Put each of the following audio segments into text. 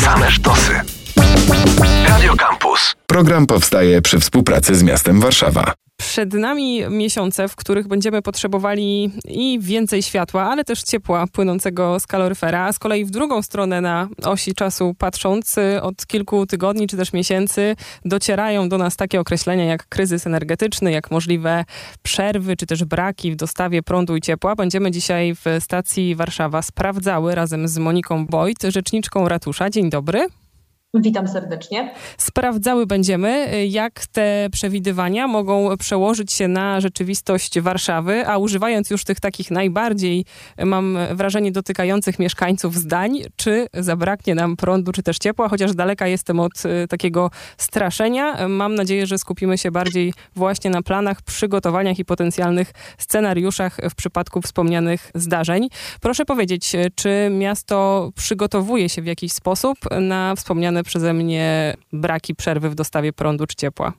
Same sztosy. Program powstaje przy współpracy z miastem Warszawa. Przed nami miesiące, w których będziemy potrzebowali i więcej światła, ale też ciepła płynącego z kaloryfera. A z kolei w drugą stronę na osi czasu patrząc, od kilku tygodni czy też miesięcy docierają do nas takie określenia jak kryzys energetyczny, jak możliwe przerwy czy też braki w dostawie prądu i ciepła. Będziemy dzisiaj w stacji Warszawa sprawdzały razem z Moniką Bojt, rzeczniczką ratusza. Dzień dobry. Witam serdecznie. Sprawdzały będziemy, jak te przewidywania mogą przełożyć się na rzeczywistość Warszawy, a używając już tych takich najbardziej, mam wrażenie, dotykających mieszkańców zdań, czy zabraknie nam prądu, czy też ciepła, chociaż daleka jestem od y, takiego straszenia. Mam nadzieję, że skupimy się bardziej właśnie na planach, przygotowaniach i potencjalnych scenariuszach w przypadku wspomnianych zdarzeń. Proszę powiedzieć, czy miasto przygotowuje się w jakiś sposób na wspomniane przeze mnie braki przerwy w dostawie prądu czy ciepła?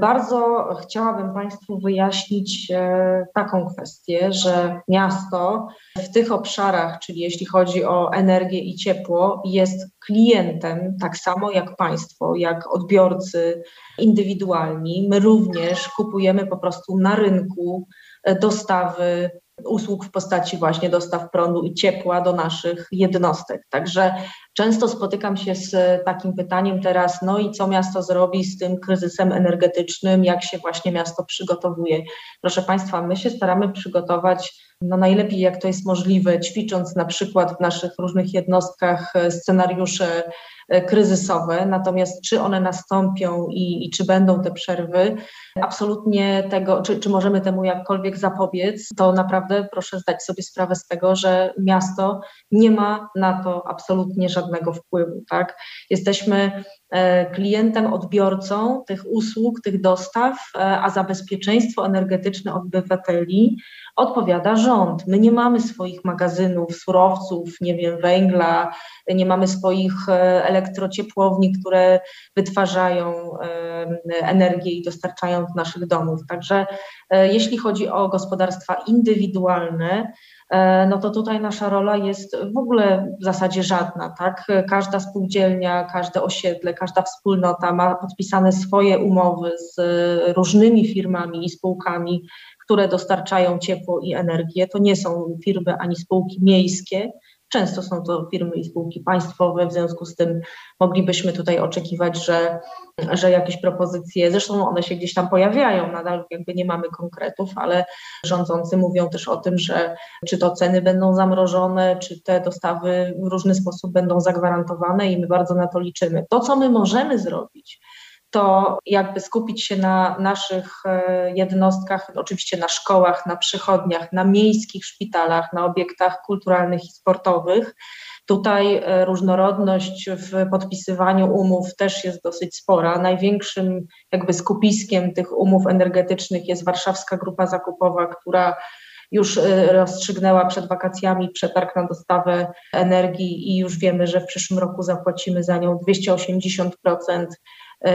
Bardzo chciałabym Państwu wyjaśnić e, taką kwestię, że miasto w tych obszarach, czyli jeśli chodzi o energię i ciepło, jest klientem tak samo jak Państwo, jak odbiorcy indywidualni. My również kupujemy po prostu na rynku e, dostawy usług w postaci właśnie dostaw prądu i ciepła do naszych jednostek. Także często spotykam się z takim pytaniem teraz, no i co miasto zrobi z tym kryzysem energetycznym, jak się właśnie miasto przygotowuje. Proszę Państwa, my się staramy przygotować no najlepiej jak to jest możliwe, ćwicząc na przykład w naszych różnych jednostkach scenariusze E, kryzysowe, natomiast czy one nastąpią i, i czy będą te przerwy, absolutnie tego, czy, czy możemy temu jakkolwiek zapobiec, to naprawdę proszę zdać sobie sprawę z tego, że miasto nie ma na to absolutnie żadnego wpływu. Tak? Jesteśmy klientem, odbiorcą tych usług, tych dostaw, e, a za bezpieczeństwo energetyczne obywateli odpowiada rząd. My nie mamy swoich magazynów, surowców, nie wiem, węgla, nie mamy swoich elektrociepłowni, które wytwarzają energię i dostarczają do naszych domów. Także e, jeśli chodzi o gospodarstwa indywidualne, e, no to tutaj nasza rola jest w ogóle w zasadzie żadna, tak? Każda spółdzielnia, każde osiedle, każda wspólnota ma podpisane swoje umowy z różnymi firmami i spółkami, które dostarczają ciepło i energię. To nie są firmy ani spółki miejskie, Często są to firmy i spółki państwowe, w związku z tym moglibyśmy tutaj oczekiwać, że, że jakieś propozycje, zresztą one się gdzieś tam pojawiają, nadal jakby nie mamy konkretów, ale rządzący mówią też o tym, że czy to ceny będą zamrożone, czy te dostawy w różny sposób będą zagwarantowane i my bardzo na to liczymy. To, co my możemy zrobić, to jakby skupić się na naszych e, jednostkach, oczywiście na szkołach, na przychodniach, na miejskich szpitalach, na obiektach kulturalnych i sportowych. Tutaj e, różnorodność w podpisywaniu umów też jest dosyć spora. Największym jakby skupiskiem tych umów energetycznych jest Warszawska Grupa Zakupowa, która już e, rozstrzygnęła przed wakacjami przetarg na dostawę energii i już wiemy, że w przyszłym roku zapłacimy za nią 280% E,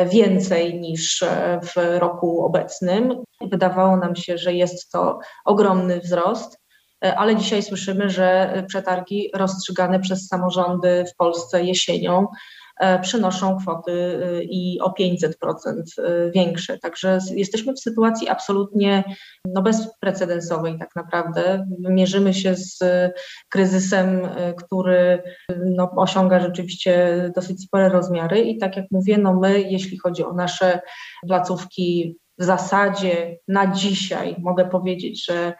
więcej niż e, w roku obecnym. Wydawało nam się, że jest to ogromny wzrost, e, ale dzisiaj słyszymy, że przetargi rozstrzygane przez samorządy w Polsce jesienią E, przynoszą kwoty e, i o 500% e, większe. Także jesteśmy w sytuacji absolutnie no, bezprecedensowej tak naprawdę. Mierzymy się z kryzysem, który no, osiąga rzeczywiście dosyć spore rozmiary i tak jak mówię, no my jeśli chodzi o nasze placówki w zasadzie na dzisiaj mogę powiedzieć, że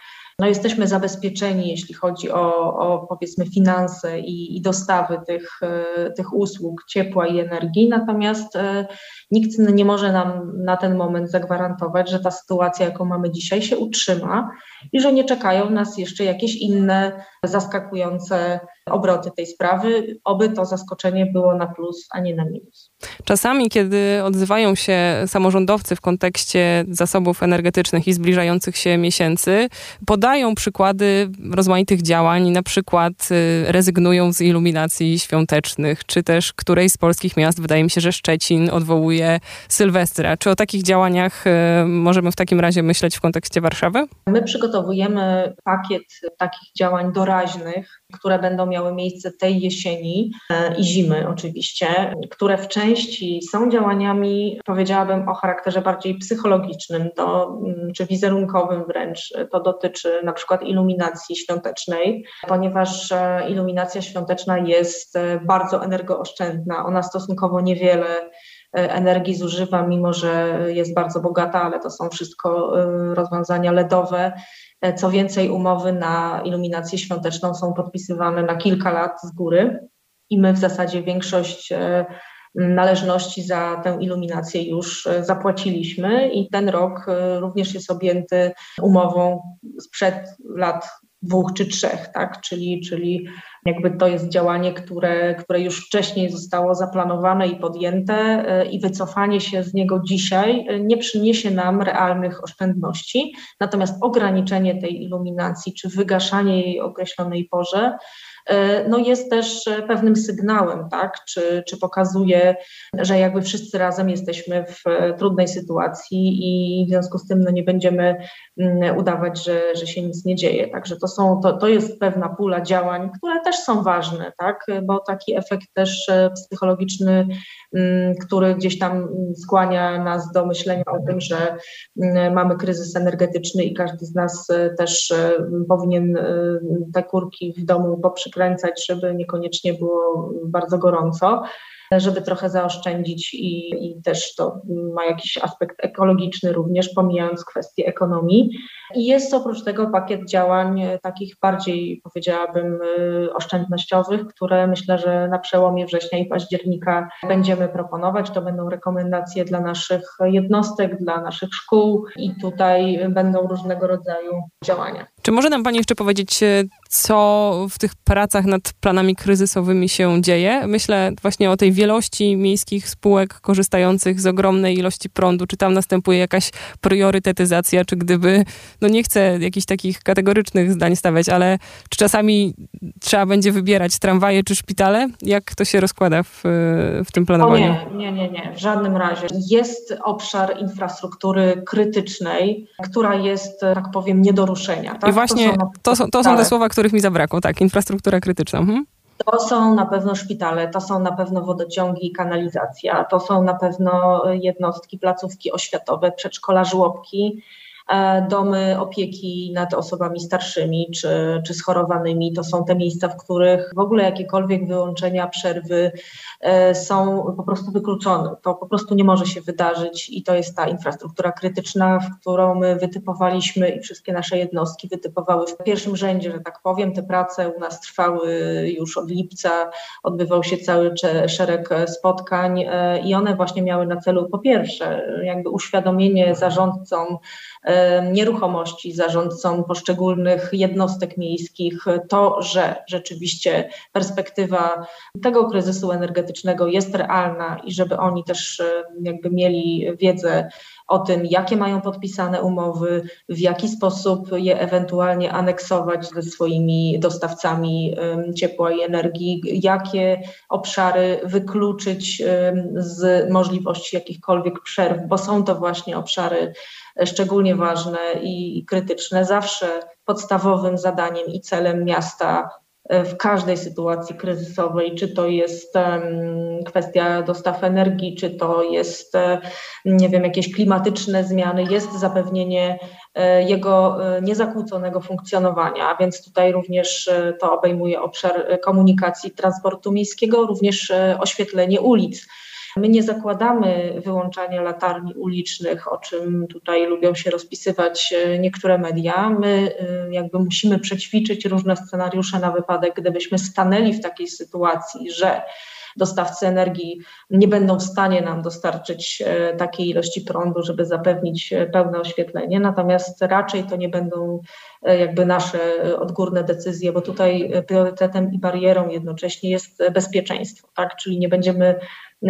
no jesteśmy zabezpieczeni, jeśli chodzi o, o powiedzmy finanse i, i dostawy tych, e, tych usług ciepła i energii, natomiast e, nikt nie może nam na ten moment zagwarantować, że ta sytuacja, jaką mamy dzisiaj, się utrzyma i że nie czekają nas jeszcze jakieś inne zaskakujące obroty tej sprawy. Oby to zaskoczenie było na plus, a nie na minus. Czasami, kiedy odzywają się samorządowcy w kontekście zasobów energetycznych i zbliżających się miesięcy, podają przykłady rozmaitych działań, na przykład y, rezygnują z iluminacji świątecznych, czy też którejś z polskich miast, wydaje mi się, że Szczecin odwołuje Sylwestra. Czy o takich działaniach y, możemy w takim razie myśleć w kontekście Warszawy? My przygotowujemy pakiet takich działań doraźnych, które będą miały miejsce tej jesieni e, i zimy oczywiście, które w części są działaniami, powiedziałabym, o charakterze bardziej psychologicznym, to, mm, czy wizerunkowym wręcz. To dotyczy na przykład iluminacji świątecznej, ponieważ e, iluminacja świąteczna jest e, bardzo energooszczędna. Ona stosunkowo niewiele energii zużywa, mimo że jest bardzo bogata, ale to są wszystko rozwiązania LEDowe, E, co więcej, umowy na iluminację świąteczną są podpisywane na kilka lat z góry i my w zasadzie większość e, należności za tę iluminację już e, zapłaciliśmy i ten rok również jest objęty umową sprzed lat dwóch czy trzech, tak? Czyli, czyli jakby to jest działanie, które, które już wcześniej zostało zaplanowane i podjęte e, i wycofanie się z niego dzisiaj e, nie przyniesie nam realnych oszczędności, natomiast ograniczenie tej iluminacji czy wygaszanie jej określonej porze no jest też e, pewnym sygnałem, tak? czy, czy pokazuje, że jakby wszyscy razem jesteśmy w e, trudnej sytuacji i w związku z tym no nie będziemy mm, udawać, że, że się nic nie dzieje. Także to, są, to, to jest pewna pula działań, które też są ważne, tak? bo taki efekt też psychologiczny, mm, który gdzieś tam skłania nas do myślenia o tym, że mm, mamy kryzys energetyczny i każdy z nas też powinien te kurki w domu poprzekazać przykręcać, żeby niekoniecznie było bardzo gorąco żeby trochę zaoszczędzić i, i, też to ma jakiś aspekt ekologiczny również, pomijając kwestię ekonomii. I jest oprócz tego pakiet działań takich bardziej, powiedziałabym, y, oszczędnościowych, które myślę, że na przełomie września i października będziemy proponować. To będą rekomendacje dla naszych jednostek, dla naszych szkół i tutaj będą różnego rodzaju działania. Czy może nam Pani jeszcze powiedzieć, y, co w tych pracach nad planami kryzysowymi się dzieje? Myślę właśnie o tej wielości miejskich spółek korzystających z ogromnej ilości prądu. Czy tam następuje jakaś priorytetyzacja, czy gdyby, no nie chcę jakichś takich kategorycznych zdań stawiać, ale czy czasami trzeba będzie wybierać tramwaje czy szpitale? Jak to się rozkłada w, w tym planowaniu? O nie, nie, nie, nie, w żadnym razie. Jest obszar infrastruktury krytycznej, która jest, tak powiem, nie do ruszenia. Tak? I właśnie to są, to są, to są te słowa, których mi zabrakło, tak, infrastruktura krytyczna. Mhm. To są na pewno szpitale, to są na pewno wodociągi i kanalizacja, to są na pewno jednostki, placówki oświatowe, przedszkola, żłobki, domy opieki nad osobami starszymi czy, czy schorowanymi. To są te miejsca, w których w ogóle jakiekolwiek wyłączenia, przerwy e, są po prostu wykluczone. To po prostu nie może się wydarzyć i to jest ta infrastruktura krytyczna, w którą my wytypowaliśmy i wszystkie nasze jednostki wytypowały w pierwszym rzędzie, że tak powiem. Te prace u nas trwały już od lipca, odbywał się cały szereg spotkań e, i one właśnie miały na celu po pierwsze jakby uświadomienie zarządcom nieruchomości, zarządcom poszczególnych jednostek miejskich, to, że rzeczywiście perspektywa tego kryzysu energetycznego jest realna i żeby oni też jakby mieli wiedzę o tym, jakie mają podpisane umowy, w jaki sposób je ewentualnie aneksować ze swoimi dostawcami ciepła i energii, jakie obszary wykluczyć z możliwości jakichkolwiek przerw, bo są to właśnie obszary szczególnie ważne i krytyczne. Zawsze podstawowym zadaniem i celem miasta e, w każdej sytuacji kryzysowej, czy to jest kwestia dostaw energii, czy to jest, e, nie wiem, jakieś klimatyczne zmiany, jest zapewnienie e, jego niezakłóconego funkcjonowania, więc tutaj również to obejmuje obszar komunikacji transportu miejskiego, również oświetlenie ulic My nie zakładamy wyłączania latarni ulicznych, o czym tutaj lubią się rozpisywać e, niektóre media. My e, jakby musimy przećwiczyć różne scenariusze na wypadek, gdybyśmy stanęli w takiej sytuacji, że dostawcy energii nie będą w stanie nam dostarczyć e, takiej ilości prądu, żeby zapewnić pełne oświetlenie. Natomiast raczej to nie będą jakby nasze odgórne decyzje, bo tutaj priorytetem i barierą jednocześnie jest bezpieczeństwo, tak? Czyli nie będziemy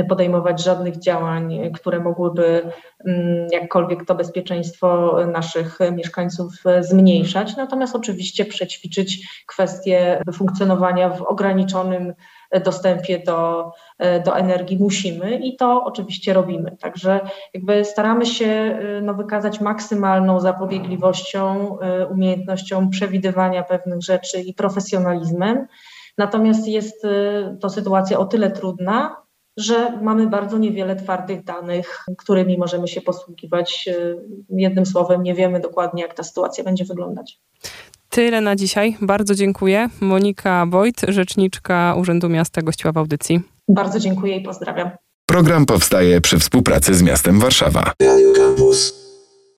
podejmować żadnych działań, które mogłyby mm, jakkolwiek to bezpieczeństwo naszych mieszkańców zmniejszać. Natomiast oczywiście przećwiczyć kwestie funkcjonowania w ograniczonym dostępie do, do energii musimy i to oczywiście robimy. Także jakby staramy się no, wykazać maksymalną zapobiegliwością, umiejętnością przewidywania pewnych rzeczy i profesjonalizmem. Natomiast jest to sytuacja o tyle trudna, że mamy bardzo niewiele twardych danych, którymi możemy się posługiwać. Jednym słowem, nie wiemy dokładnie, jak ta sytuacja będzie wyglądać. Tyle na dzisiaj. Bardzo dziękuję. Monika Wojt, rzeczniczka Urzędu Miasta, gościła w audycji. Bardzo dziękuję i pozdrawiam. Program powstaje przy współpracy z miastem Warszawa. Radio Campus.